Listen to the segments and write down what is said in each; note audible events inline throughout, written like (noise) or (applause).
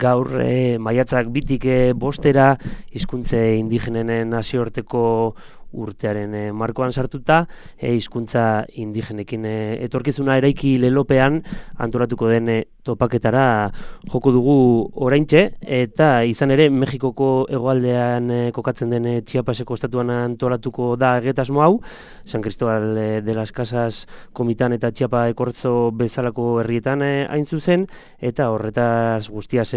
gaur e, maiatzak bitik e, bostera hizkuntze indigenen nazioarteko urtearen e, markoan sartuta e, hizkuntza indigenekin e, etorkizuna eraiki lelopean antolatuko den e, topaketara joko dugu oraintxe. Eta izan ere Mexikoko hegoaldean e, kokatzen den Chiapaseko estatuan antolatuko da egetasmo hau. San Cristobal de las Casas komitan eta Chiapa ekortzo bezalako herrietan hain zuzen. Eta horretaz guztiaz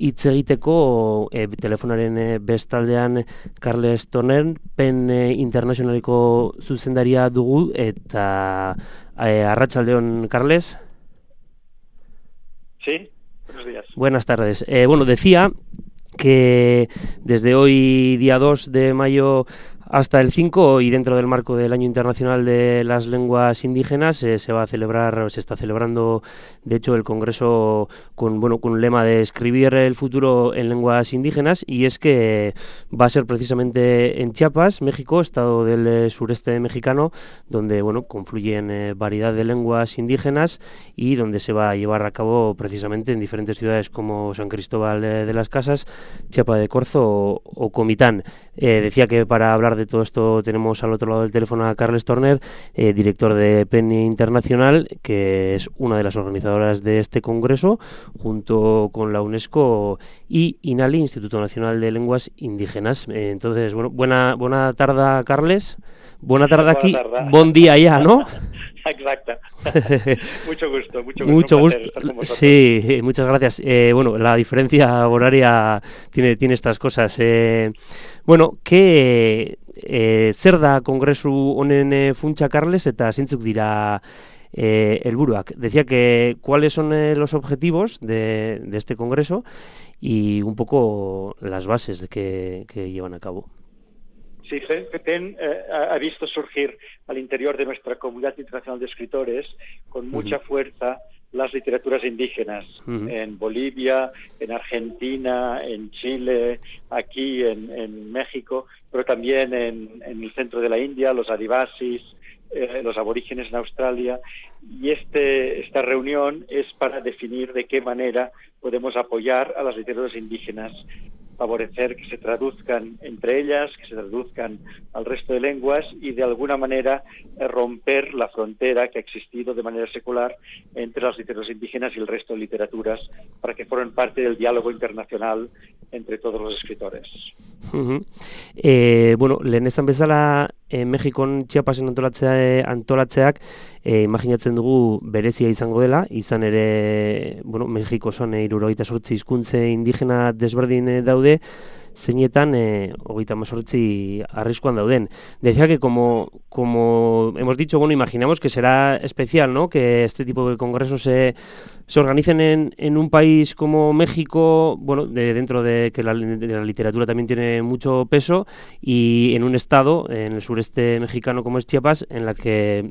hitz egiteko e, telefonaren e, bestaldean Carles Toner, pen e, internazionaleko zuzendaria dugu eta e, arratsaldeon Carles. Sí, buenos días. Buenas tardes. Eh, bueno, decía que desde hoy, día 2 de mayo, hasta el 5 y dentro del marco del Año Internacional de las Lenguas Indígenas eh, se va a celebrar, se está celebrando, de hecho, el Congreso con, bueno, con un lema de escribir el futuro en lenguas indígenas y es que va a ser precisamente en Chiapas, México, estado del eh, sureste mexicano, donde bueno, confluyen eh, variedad de lenguas indígenas y donde se va a llevar a cabo precisamente en diferentes ciudades como San Cristóbal de las Casas, Chiapa de Corzo o, o Comitán. decía que para hablar de de todo esto tenemos al otro lado del teléfono a Carles Torner, eh, director de PEN Internacional, que es una de las organizadoras de este congreso, junto con la UNESCO y INALI, Instituto Nacional de Lenguas Indígenas. Eh, entonces, bueno, buena, buena tarde, Carles. Buena tarde aquí, buen día ya, ¿no? (laughs) Exacto. (laughs) mucho gusto, mucho gusto. Mucho gusto. Sí, muchas gracias. Eh, bueno, la diferencia horaria tiene, tiene estas cosas. Eh, bueno, que e, zer da kongresu honen e, funtsa Carles eta zeintzuk dira eh, helburuak. Decía que cuáles son los objetivos de, de, este congreso y un poco las bases de que, que llevan a cabo. Sí, FEPEN eh, ha visto surgir al interior de nuestra comunidad internacional de escritores con mucha fuerza las literaturas indígenas en Bolivia, en Argentina, en Chile, aquí en, México, pero también en, el centro de la India, los adivasis, eh, los aborígenes en Australia. Y este, esta reunión es para definir de qué manera podemos apoyar a las literaturas indígenas favorecer que se traduzcan entre ellas, que se traduzcan al resto de lenguas y de alguna manera eh, romper la frontera que ha existido de manera secular entre las literaturas indígenas y el resto de literaturas para que formen parte del diálogo internacional entre todos los escritores. eh, bueno, lehen e, Mexikon Chiapasen antolatzea, eh, antolatzeak e, imaginatzen dugu berezia izango dela, izan ere bueno, Mexiko son irurogeita sortzi hizkuntze indigena desberdin daude, zeinetan eh, hogeita arriskuan dauden. Decía que como, como hemos dicho, bueno, imaginamos que será especial, ¿no? Que este tipo de congresos se, se organicen en, en un país como México, bueno, de, dentro de que la, de la literatura también tiene mucho peso, y en un estado, en el sureste mexicano como es Chiapas, en la que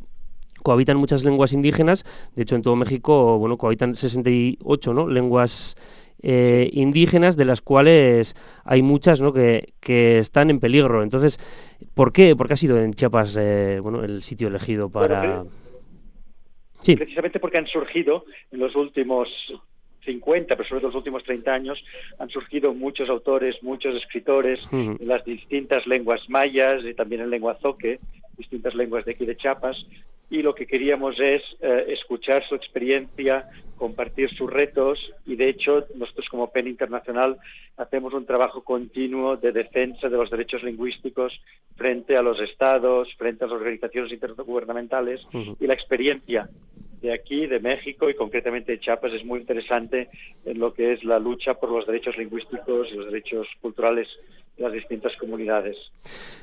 cohabitan muchas lenguas indígenas, de hecho en todo México, bueno, cohabitan 68, ¿no? lenguas eh, indígenas, de las cuales hay muchas ¿no? que, que, están en peligro. Entonces, ¿por qué? ¿Por qué ha sido en Chiapas eh, bueno, el sitio elegido para...? sí. Precisamente porque han surgido en los últimos 50, pero sobre todo los últimos 30 años, han surgido muchos autores, muchos escritores uh -huh. en las distintas lenguas mayas y también en lengua zoque, distintas lenguas de aquí de Chiapas, y lo que queríamos es eh, escuchar su experiencia, compartir sus retos y de hecho nosotros como PEN Internacional hacemos un trabajo continuo de defensa de los derechos lingüísticos frente a los estados, frente a las organizaciones intergubernamentales uh -huh. y la experiencia de aquí, de México y concretamente de Chiapas es muy interesante en lo que es la lucha por los derechos lingüísticos y los derechos culturales de las distintas comunidades.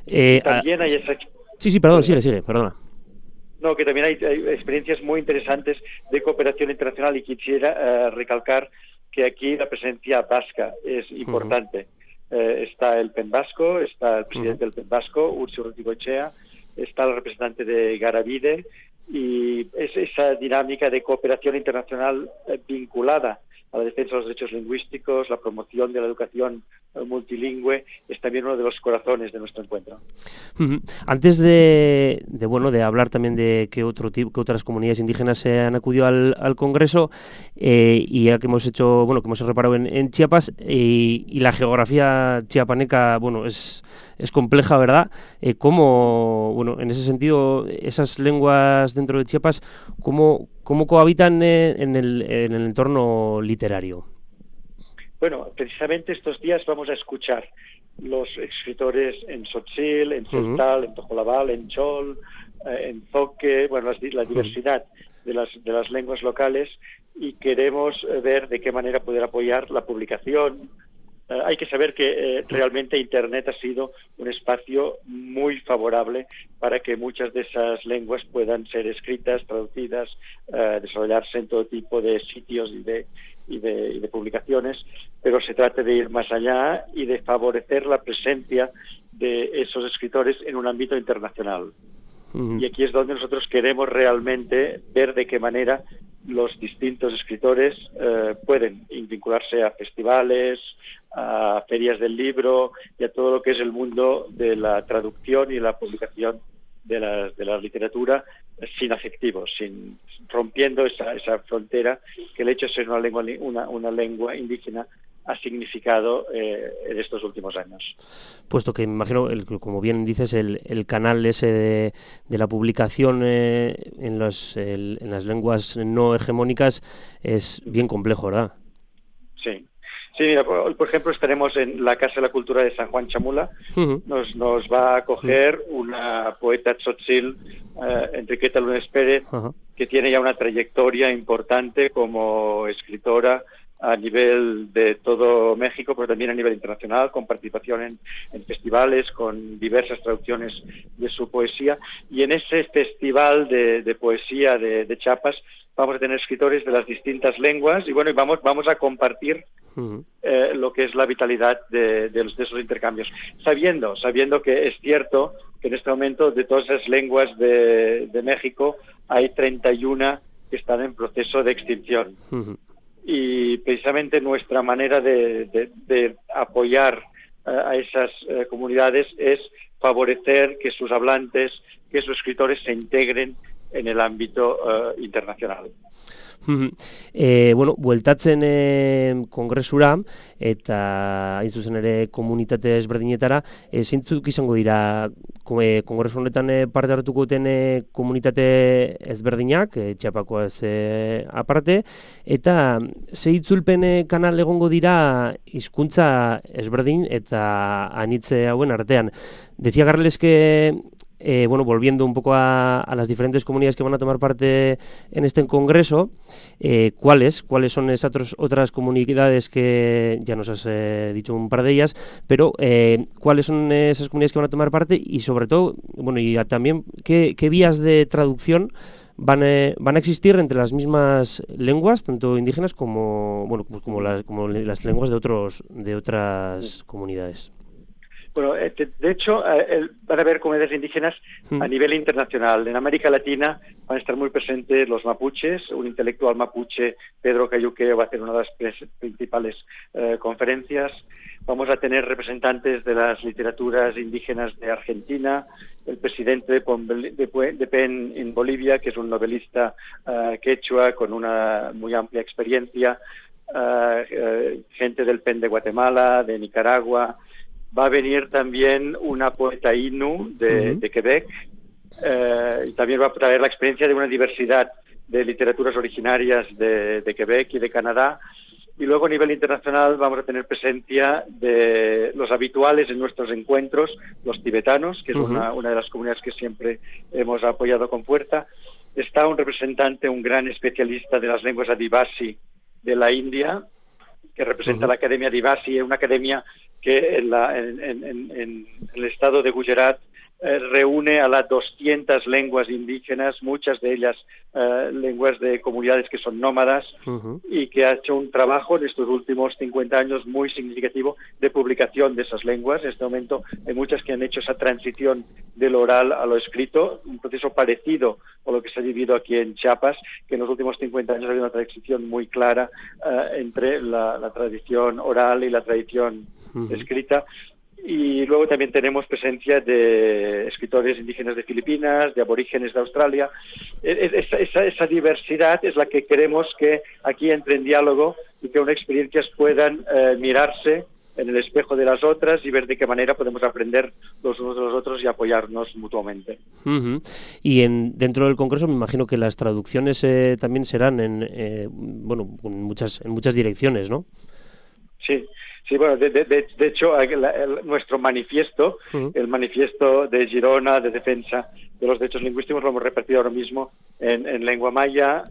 Eh, también hay esa... Sí, sí, perdón, sigue, sigue, perdona. No, que también hay, hay, experiencias muy interesantes de cooperación internacional y quisiera uh, recalcar que aquí la presencia vasca es importante. Uh -huh. eh, está el PEN Vasco, está el presidente uh -huh. del PEN Vasco, Ursi Urticochea, está el representante de Garavide y es esa dinámica de cooperación internacional eh, vinculada a la defensa de los derechos lingüísticos, la promoción de la educación eh, multilingüe, es también uno de los corazones de nuestro encuentro. Antes de, bueno de hablar también de qué otro tipo, qué otras comunidades indígenas se han acudido al, Congreso eh, y ya que hemos hecho, bueno, que hemos reparado en, Chiapas y, la geografía chiapaneca, bueno, es, es compleja, ¿verdad? Eh, ¿Cómo, bueno, en ese sentido, esas lenguas dentro de Chiapas, cómo, cómo cohabitan en el, en el entorno literario? Bueno, precisamente estos días vamos a escuchar los escritores en Sotzil, en Celtal, en Tojolabal, en Chol, eh, en Zoque, bueno, la, diversidad de las, de las lenguas locales y queremos eh, ver de qué manera poder apoyar la publicación. Eh, hay que saber que realmente Internet ha sido un espacio muy favorable para que muchas de esas lenguas puedan ser escritas, traducidas, desarrollarse en todo tipo de sitios y de, y de, publicaciones, pero se trata de ir más allá y de favorecer la presencia de esos escritores en un ámbito internacional. Y aquí es donde nosotros queremos realmente ver de qué manera los distintos escritores eh, pueden vincularse a festivales, a ferias del libro y a todo lo que es el mundo de la traducción y la publicación de la, de la literatura sin afectivos, sin, rompiendo esa, esa frontera que el hecho de ser una lengua, una, una lengua indígena ha significado eh, en estos últimos años. Puesto que me imagino, el, como bien dices, el, el canal ese de, de la publicación eh, en, los, en las lenguas no hegemónicas es bien complejo, ¿verdad? Sí, Sí, mira, por, ejemplo, estaremos en la Casa de la Cultura de San Juan Chamula. nos, nos va a acoger una poeta tzotzil, eh, Enriqueta Lunes Pérez, que tiene ya una trayectoria importante como escritora a nivel de todo México, pero también a nivel internacional, con participación en, festivales, con diversas traducciones de su poesía. Y en ese festival de, poesía de, de Chiapas vamos a tener escritores de las distintas lenguas y bueno, y vamos, vamos a compartir eh, lo que es la vitalidad de, esos intercambios, sabiendo, sabiendo que es cierto que en este momento de todas esas lenguas de, México hay 31 que están en proceso de extinción. Y precisamente nuestra manera de, apoyar eh, a esas eh, comunidades es favorecer que sus hablantes, que sus escritores se integren en el ámbito internacional. (laughs) e, bueno, bueltatzen e, kongresura eta hain zuzen ere komunitate ezberdinetara, e, zeintzuk izango dira e, kongresu honetan parte hartuko duten e, komunitate ezberdinak, e, txapako ez e, aparte, eta ze itzulpen kanal egongo dira hizkuntza ezberdin eta anitze hauen artean. Decía Garles que eh, bueno, volviendo un poco a, las diferentes comunidades que van a tomar parte en este congreso, eh, ¿cuáles? ¿Cuáles son esas otras comunidades que ya nos has eh, dicho un par de ellas? Pero ¿cuáles son esas comunidades que van a tomar parte y sobre todo, bueno, y también qué, vías de traducción van, van a existir entre las mismas lenguas, tanto indígenas como, bueno, pues como, las, como las lenguas de otros de otras comunidades? Bueno, eh, de hecho, eh, van a haber comunidades indígenas hmm. a nivel internacional. En América Latina van a estar muy presentes los mapuches. Un intelectual mapuche, Pedro Cayuqueo, va a hacer una de las principales eh, conferencias. Vamos a tener representantes de las literaturas indígenas de Argentina, el presidente de, PEN en Bolivia, que es un novelista quechua con una muy amplia experiencia, gente del PEN de Guatemala, de Nicaragua, va a venir también una poeta Inu de, Quebec eh, y también va a traer la experiencia de una diversidad de literaturas originarias de, Quebec y de Canadá. Y luego a nivel internacional vamos a tener presencia de los habituales en nuestros encuentros, los tibetanos, que es una, una, de las comunidades que siempre hemos apoyado con fuerza. Está un representante, un gran especialista de las lenguas adivasi de la India, que representa la Academia Adivasi, una academia que en, el estado de Gujarat eh, reúne a las 200 lenguas indígenas, muchas de ellas eh, lenguas de comunidades que son nómadas y que ha hecho un trabajo en estos últimos 50 años muy significativo de publicación de esas lenguas. En este momento hay muchas que han hecho esa transición del oral a lo escrito, un proceso parecido a lo que se ha vivido aquí en Chiapas, que en los últimos 50 años ha habido una transición muy clara eh, entre la, tradición oral y la tradición escrita y luego también tenemos presencia de escritores indígenas de Filipinas, de aborígenes de Australia. E, e, esa, diversidad es la que queremos que aquí entre en diálogo y que unas experiencias puedan eh, mirarse en el espejo de las otras y ver de qué manera podemos aprender los unos de los otros y apoyarnos mutuamente. Y en, dentro del Congreso me imagino que las traducciones eh, también serán en, eh, bueno, en muchas, en muchas direcciones, ¿no? Sí, Sí, bueno, de, hecho, nuestro manifiesto, el manifiesto de Girona de defensa de los derechos lingüísticos, lo hemos repetido ahora mismo en, lengua maya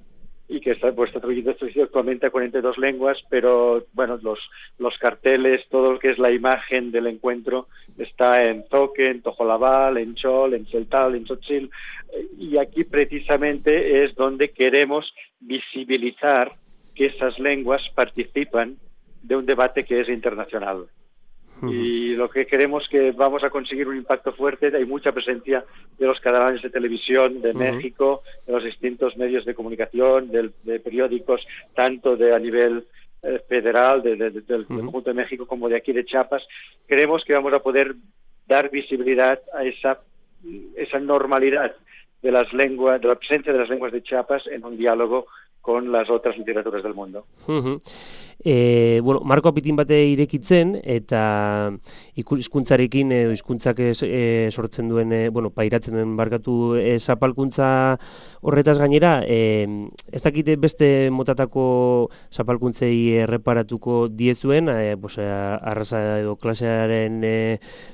y que está, pues, está traducido actualmente a 42 lenguas, pero bueno, los, los carteles, todo lo que es la imagen del encuentro está en Zoque, en Tojolabal, en Chol, en Celtal, en Xochil, y aquí precisamente es donde queremos visibilizar que esas lenguas participan de un debate que es internacional. Y lo que queremos que vamos a conseguir un impacto fuerte, hay mucha presencia de los canales de televisión de México, de los distintos medios de comunicación, de, periódicos, tanto de a nivel eh, federal, del conjunto de México como de aquí de Chiapas. Creemos que vamos a poder dar visibilidad a esa, esa normalidad de las lenguas, de la presencia de las lenguas de Chiapas en un diálogo con las otras literaturas del mundo. E, bueno, Marko apitin bate irekitzen eta hizkuntzarekin edo hizkuntzak e, sortzen duen, e, bueno, pairatzen duen barkatu e, zapalkuntza horretaz gainera, e, ez dakite beste motatako zapalkuntzei erreparatuko diezuen, e, bose, arraza edo klasearen e,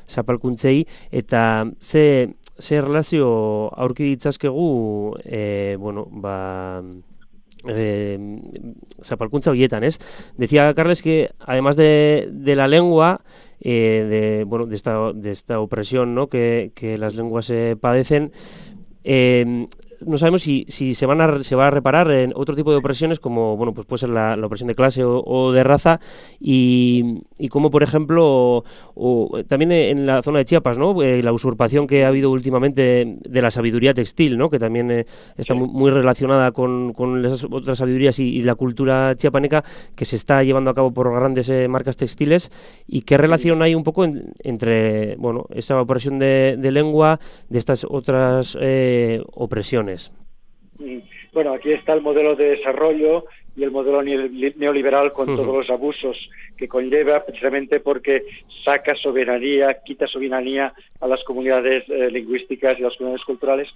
zapalkuntzei, eta ze, ze relazio aurki ditzazkegu, e, bueno, ba, eh, zapalkuntza horietan, ¿es? Decía Carles que además de, la lengua, eh, de, bueno, de esta, de esta opresión ¿no? que, que las lenguas eh, padecen, eh, no sabemos si, si se, van a, se va a reparar en otro tipo de opresiones como bueno pues puede ser la, opresión de clase o, de raza y, y, como por ejemplo o, también en la zona de Chiapas no eh, la usurpación que ha habido últimamente de la sabiduría textil no que también eh, está muy, relacionada con, con esas otras sabidurías y, la cultura chiapaneca que se está llevando a cabo por grandes eh, marcas textiles y qué relación hay un poco entre bueno esa opresión de, de lengua de estas otras opresiones Mm, bueno, aquí está el modelo de desarrollo y el modelo neoliberal con todos los abusos que conlleva, precisamente porque saca soberanía, quita soberanía a las comunidades eh, lingüísticas y a las comunidades culturales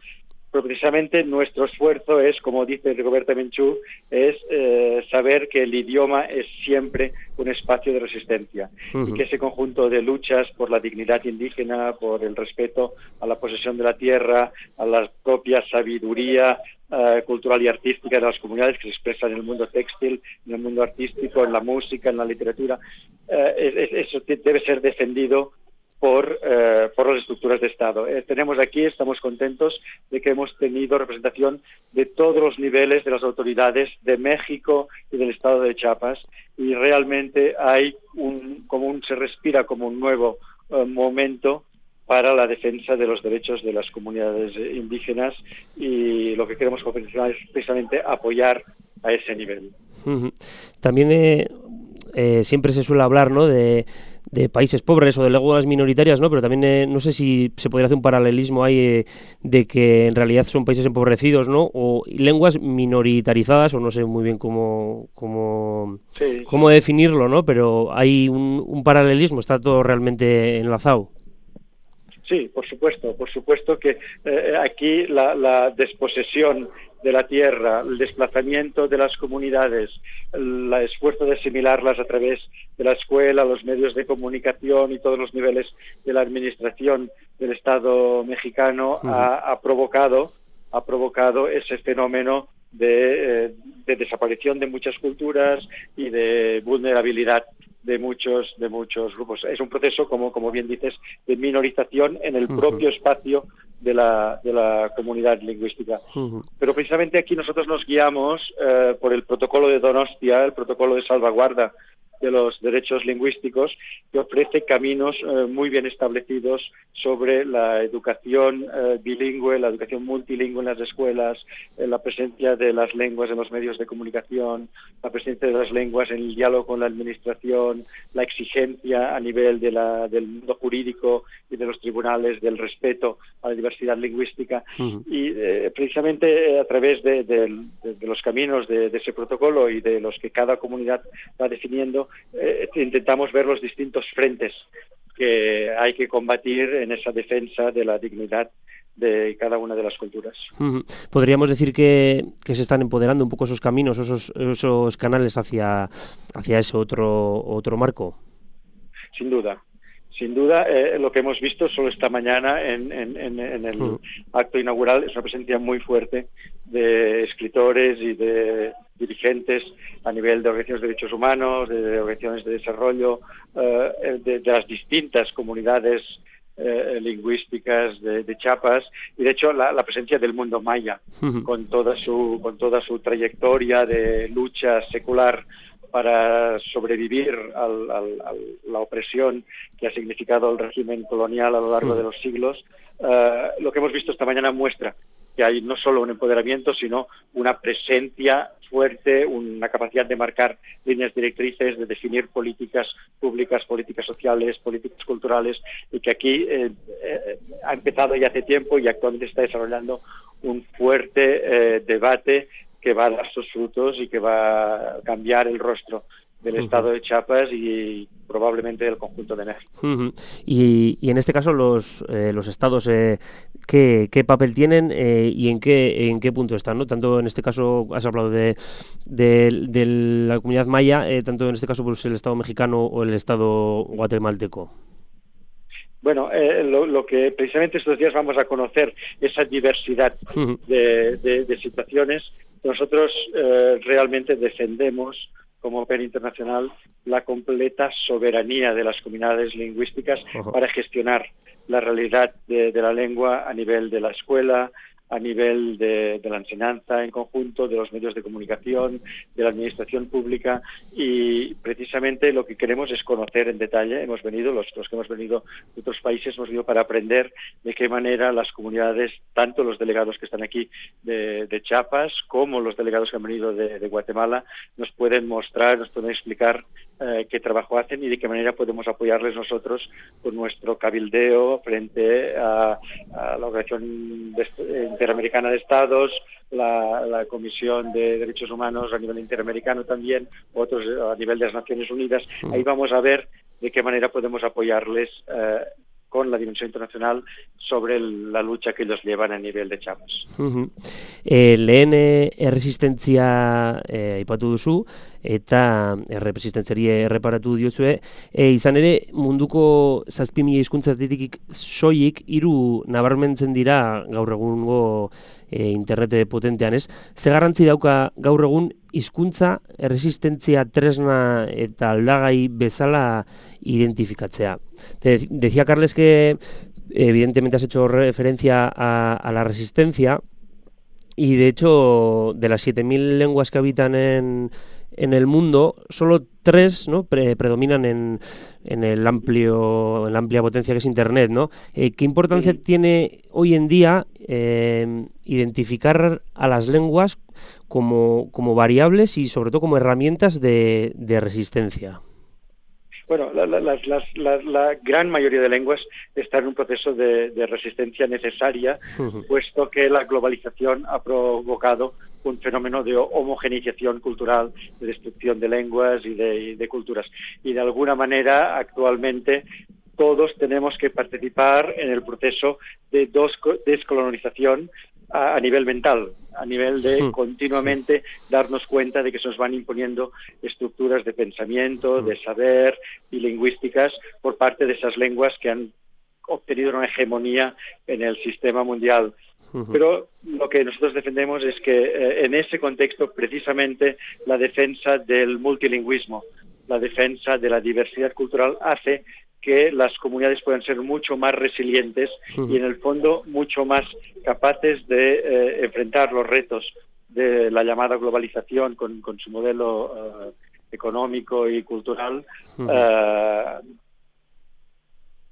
pero precisamente nuestro esfuerzo es, como dice Roberta Menchú, es eh, saber que el idioma es siempre un espacio de resistencia y que ese conjunto de luchas por la dignidad indígena, por el respeto a la posesión de la tierra, a la propia sabiduría eh, cultural y artística de las comunidades que se expresan en el mundo textil, en el mundo artístico, en la música, en la literatura, eh, eso debe ser defendido por, eh, por las estructuras de Estado. Eh, tenemos aquí, estamos contentos de que hemos tenido representación de todos los niveles de las autoridades de México y del Estado de Chiapas y realmente hay un, como un, se respira como un nuevo eh, momento para la defensa de los derechos de las comunidades indígenas y lo que queremos profesional es precisamente apoyar a ese nivel. También siempre se suele hablar ¿no? de de países pobres o de lenguas minoritarias, ¿no? Pero también eh, no sé si se podría hacer un paralelismo ahí eh, de que en realidad son países empobrecidos, ¿no? O lenguas minoritarizadas, o no sé muy bien cómo, cómo, cómo definirlo, ¿no? Pero hay un, un paralelismo, está todo realmente enlazado. Sí, por supuesto, por supuesto que eh, aquí la, la, desposesión de la tierra, el desplazamiento de las comunidades, el esfuerzo de asimilarlas a través de la escuela, los medios de comunicación y todos los niveles de la administración del Estado mexicano ha, provocado, ha provocado ese fenómeno de, eh, de, desaparición de muchas culturas y de vulnerabilidad de muchos, de muchos grupos. Es un proceso, como, como bien dices, de minorización en el propio espacio de la, de la comunidad lingüística. Pero precisamente aquí nosotros nos guiamos eh, por el protocolo de Donostia, el protocolo de salvaguarda de los derechos lingüísticos, que ofrece caminos eh, muy bien establecidos sobre la educación eh, bilingüe, la educación multilingüe en las escuelas, eh, la presencia de las lenguas en los medios de comunicación, la presencia de las lenguas en el diálogo con la administración, la exigencia a nivel de la, del mundo jurídico y de los tribunales del respeto a la diversidad lingüística. Y precisamente a través de, de los caminos de ese protocolo y de los que cada comunidad va definiendo, eh, intentamos ver los distintos frentes que hay que combatir en esa defensa de la dignidad de cada una de las culturas. Podríamos decir que, se están empoderando un poco esos caminos, esos, esos canales hacia, hacia ese otro, otro marco. Sin duda, sin duda, eh, lo que hemos visto solo esta mañana en, el acto inaugural es una presencia muy fuerte de escritores y de dirigentes a nivel de organizaciones de derechos humanos, de organizaciones de desarrollo, eh, de, las distintas comunidades eh, lingüísticas de, de, Chiapas y de hecho la, presencia del mundo maya con toda su con toda su trayectoria de lucha secular para sobrevivir a la opresión que ha significado el régimen colonial a lo largo de los siglos, eh, lo que hemos visto esta mañana muestra que hay no solo un empoderamiento, sino una presencia fuerte, una capacidad de marcar líneas directrices, de definir políticas públicas, políticas sociales, políticas culturales, y que aquí eh, eh, ha empezado ya hace tiempo y actualmente está desarrollando un fuerte debate que va a dar sus frutos y que va a cambiar el rostro del estado de Chiapas y probablemente del conjunto de México. y, en este caso los, eh, los estados, eh, ¿qué, papel tienen eh, y en qué, en qué punto están? ¿no? Tanto en este caso has hablado de, de, la comunidad maya, tanto en este caso pues, el estado mexicano o el estado guatemalteco. Bueno, lo, que precisamente estos días vamos a conocer, esa diversidad de situaciones nosotros eh, realmente defendemos como Open Internacional la completa soberanía de las comunidades lingüísticas para gestionar la realidad de, la lengua a nivel de la escuela, a nivel de, la enseñanza en conjunto, de los medios de comunicación, de la administración pública y precisamente lo que queremos es conocer en detalle. Hemos venido, los, que hemos venido de otros países, hemos venido para aprender de qué manera las comunidades, tanto los delegados que están aquí de, Chiapas como los delegados que han venido de, Guatemala, nos pueden mostrar, nos pueden explicar eh, qué trabajo hacen y de qué manera podemos apoyarles nosotros con nuestro cabildeo frente a, la Organización de, Interamericana de Estados, la, Comisión de Derechos Humanos a nivel interamericano también, otros a nivel de las Naciones Unidas. Mm. Ahí vamos a ver de qué manera podemos apoyarles eh, con la dimensión internacional sobre la lucha que ellos llevan a nivel de Chiapas. Eh, lehen erresistentzia eh, aipatu duzu eta errepresistentziari erreparatu diozue. E, izan ere, munduko zazpimila hizkuntzatetik soilik hiru nabarmentzen dira gaur egungo e, internet potentean ez. Ze garrantzi dauka gaur egun hizkuntza erresistentzia tresna eta aldagai bezala identifikatzea. Te decía Carles que evidentemente has hecho referencia a, a la resistencia, Y de hecho, de las 7.000 lenguas que habitan en, en el mundo, solo tres ¿no? predominan en, en, el amplio, en la amplia potencia que es Internet. ¿no? Eh, ¿Qué importancia tiene hoy en día eh, identificar a las lenguas como, como variables y sobre todo como herramientas de, de resistencia? Bueno, la, gran mayoría de lenguas están en un proceso de, resistencia necesaria, puesto que la globalización ha provocado un fenómeno de homogeneización cultural, de destrucción de lenguas y de culturas. Y de alguna manera, actualmente, todos tenemos que participar en el proceso de descolonización a, nivel mental, a nivel de hmm, continuamente darnos cuenta de que se nos van imponiendo estructuras de pensamiento, hmm. de saber y lingüísticas por parte de esas lenguas que han obtenido una hegemonía en el sistema mundial. Hmm. Pero lo que nosotros defendemos es que eh, en ese contexto precisamente la defensa del multilingüismo, la defensa de la diversidad cultural hace que las comunidades puedan ser mucho más resilientes y en el fondo mucho más capaces de eh, enfrentar los retos de la llamada globalización con, su modelo eh, económico y cultural eh,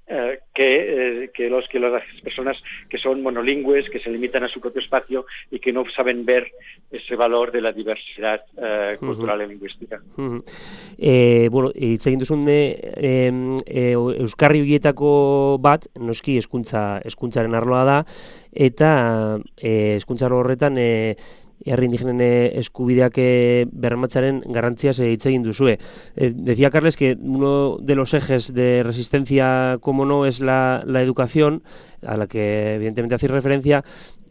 que, eh, que, los, que las personas que son monolingües, que se limitan a su propio espacio y que no saben ver ese valor de la diversidad eh, cultural y lingüística. eh, bueno, hitz egin duzun eh, eh, Euskarri horietako bat, noski eskuntza, eskuntzaren arloa da, eta eh, eskuntza horretan eh, herri indigenen eskubideak eh, bermatzaren garrantzia se hitz egin duzue. Eh, decía Carles que uno de los ejes de resistencia, como no, es la, la educación, a la que evidentemente hacéis referencia,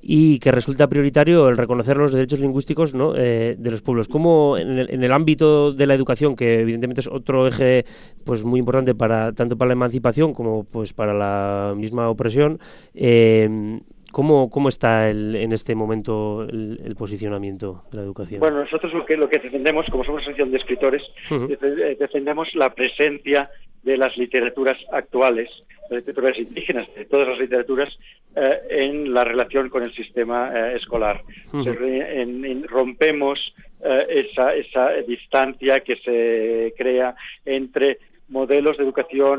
y que resulta prioritario el reconocer los derechos lingüísticos ¿no? eh, de los pueblos. ¿Cómo en el, en el, ámbito de la educación, que evidentemente es otro eje pues muy importante para tanto para la emancipación como pues para la misma opresión, eh, ¿Cómo, cómo está el, en este momento el, el, posicionamiento de la educación? Bueno, nosotros lo que, lo que defendemos, como somos asociación de escritores, uh -huh. defendemos la presencia de las literaturas actuales, las literaturas indígenas, de todas las literaturas, eh, en la relación con el sistema eh, escolar. Uh -huh. en, en, rompemos eh, esa, esa distancia que se crea entre modelos de educación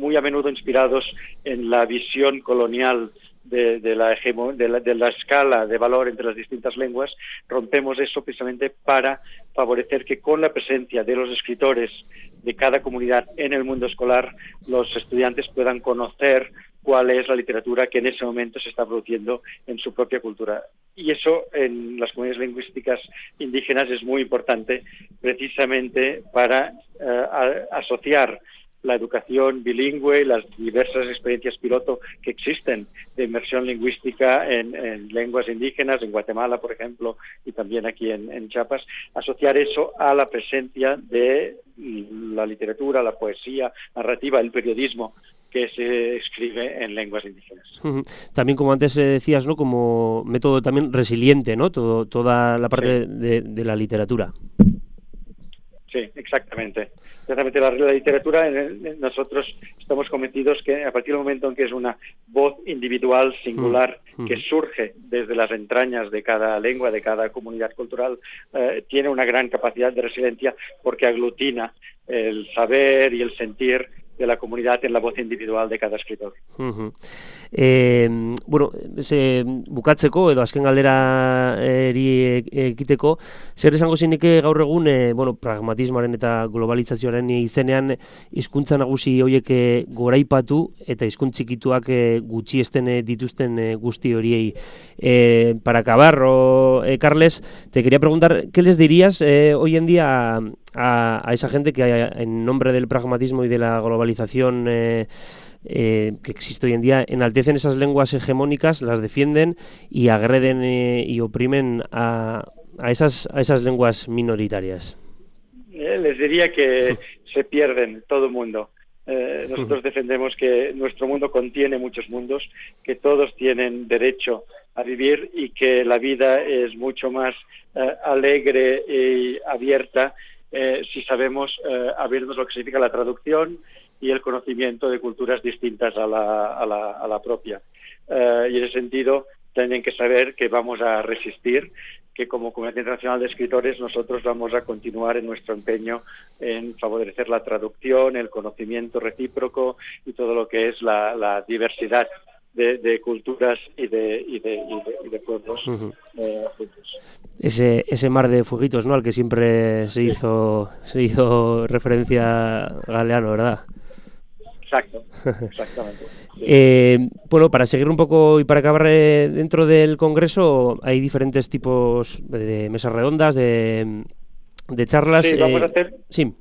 muy a menudo inspirados en la visión colonial de, la escala de valor entre las distintas lenguas, rompemos eso precisamente para favorecer que con la presencia de los escritores de cada comunidad en el mundo escolar, los estudiantes puedan conocer cuál es la literatura que en ese momento se está produciendo en su propia cultura. Y eso en las comunidades lingüísticas indígenas es muy importante precisamente para uh, asociar la educación bilingüe, las diversas experiencias piloto que existen de inmersión lingüística en, en lenguas indígenas, en Guatemala, por ejemplo, y también aquí en, en, Chiapas, asociar eso a la presencia de la literatura, la poesía narrativa, el periodismo que se escribe en lenguas indígenas. También, como antes decías, ¿no? como método también resiliente, ¿no? Todo, toda la parte sí. de, de la literatura. Sí, exactamente. Exactamente, la, literatura, en el, nosotros estamos convencidos que a partir del momento en que es una voz individual, singular, mm. que surge desde las entrañas de cada lengua, de cada comunidad cultural, eh, tiene una gran capacidad de resiliencia porque aglutina el saber y el sentir de la comunidad en la voz individual de cada escritor. Uh -huh. eh, bueno, ze, bukatzeko edo azken galdera eri ekiteko, zer esango zineke gaur egun e, bueno, pragmatismoaren eta globalizazioaren izenean hizkuntza nagusi horiek goraipatu eta hizkuntzikituak e, gutxi esten dituzten e, guzti horiei. E, para acabar, o, e, Carles, te quería preguntar, ¿qué les dirías eh, hoy en día a, a esa gente que en nombre del pragmatismo y de la globalización eh, eh, que existe hoy en día enaltecen esas lenguas hegemónicas, las defienden y agreden eh, y oprimen a, a, esas, a esas lenguas minoritarias? Les diría que (laughs) se pierden todo el mundo. Nosotros defendemos que nuestro mundo contiene muchos mundos, que todos tienen derecho a vivir y que la vida es mucho más alegre y abierta eh, si sabemos eh, abrirnos lo que significa la traducción y el conocimiento de culturas distintas a la, a la, a la propia. Eh, y en ese sentido, tienen que saber que vamos a resistir, que como Comunidad Internacional de Escritores nosotros vamos a continuar en nuestro empeño en favorecer la traducción, el conocimiento recíproco y todo lo que es la, la diversidad de, de, culturas y de, y de, y de, y de pueblos uh -huh. eh. Ese, ese mar de fueguitos, ¿no? Al que siempre se hizo, se hizo referencia Galeano, ¿verdad? Exacto, exactamente. Sí. (laughs) Eh, bueno, para seguir un poco y para acabar eh, dentro del Congreso, hay diferentes tipos de mesas redondas, de, de charlas. Sí, vamos eh, a hacer. Sí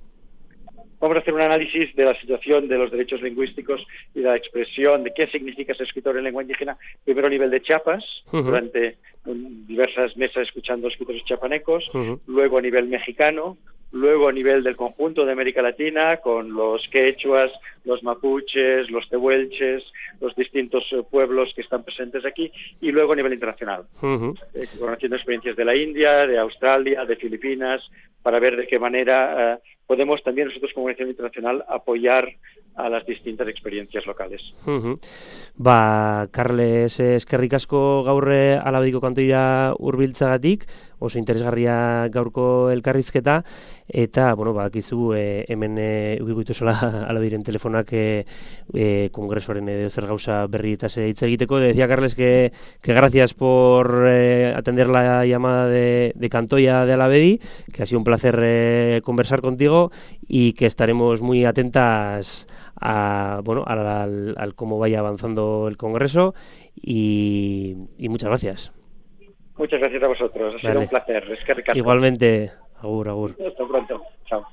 vamos a hacer un análisis de la situación de los derechos lingüísticos y de la expresión de qué significa ser escritor en lengua indígena, primero a nivel de Chiapas, uh -huh. durante diversas mesas escuchando escritores chiapanecos, uh -huh. luego a nivel mexicano, luego a nivel del conjunto de América Latina, con los quechuas, los mapuches, los tehuelches, los distintos eh, pueblos que están presentes aquí, y luego a nivel internacional, eh, conociendo experiencias de la India, de Australia, de Filipinas, para ver de qué manera eh, podemos también nosotros como organización internacional apoyar a las distintas experiencias locales. Ba, Carles eskerrik asko gaurre alabediko kantoira urbiltzagatik, oso interesgarria gaurko elkarrizketa, eta, bueno, ba, e, hemen e, ukikutu zola (laughs) alabiren telefonak e, e, kongresuaren edo zer gauza berri eta hitz egiteko. Decía Carles que, que gracias por eh, atender la llamada de, de Cantoya de Alavedi, que ha sido un placer eh, conversar contigo y que estaremos muy atentas a, bueno, al, al, cómo vaya avanzando el Congreso y, y, muchas gracias. Muchas gracias a vosotros, ha sido un placer. Es que Ricardo. Igualmente, agur, agur. Hasta pronto, chao.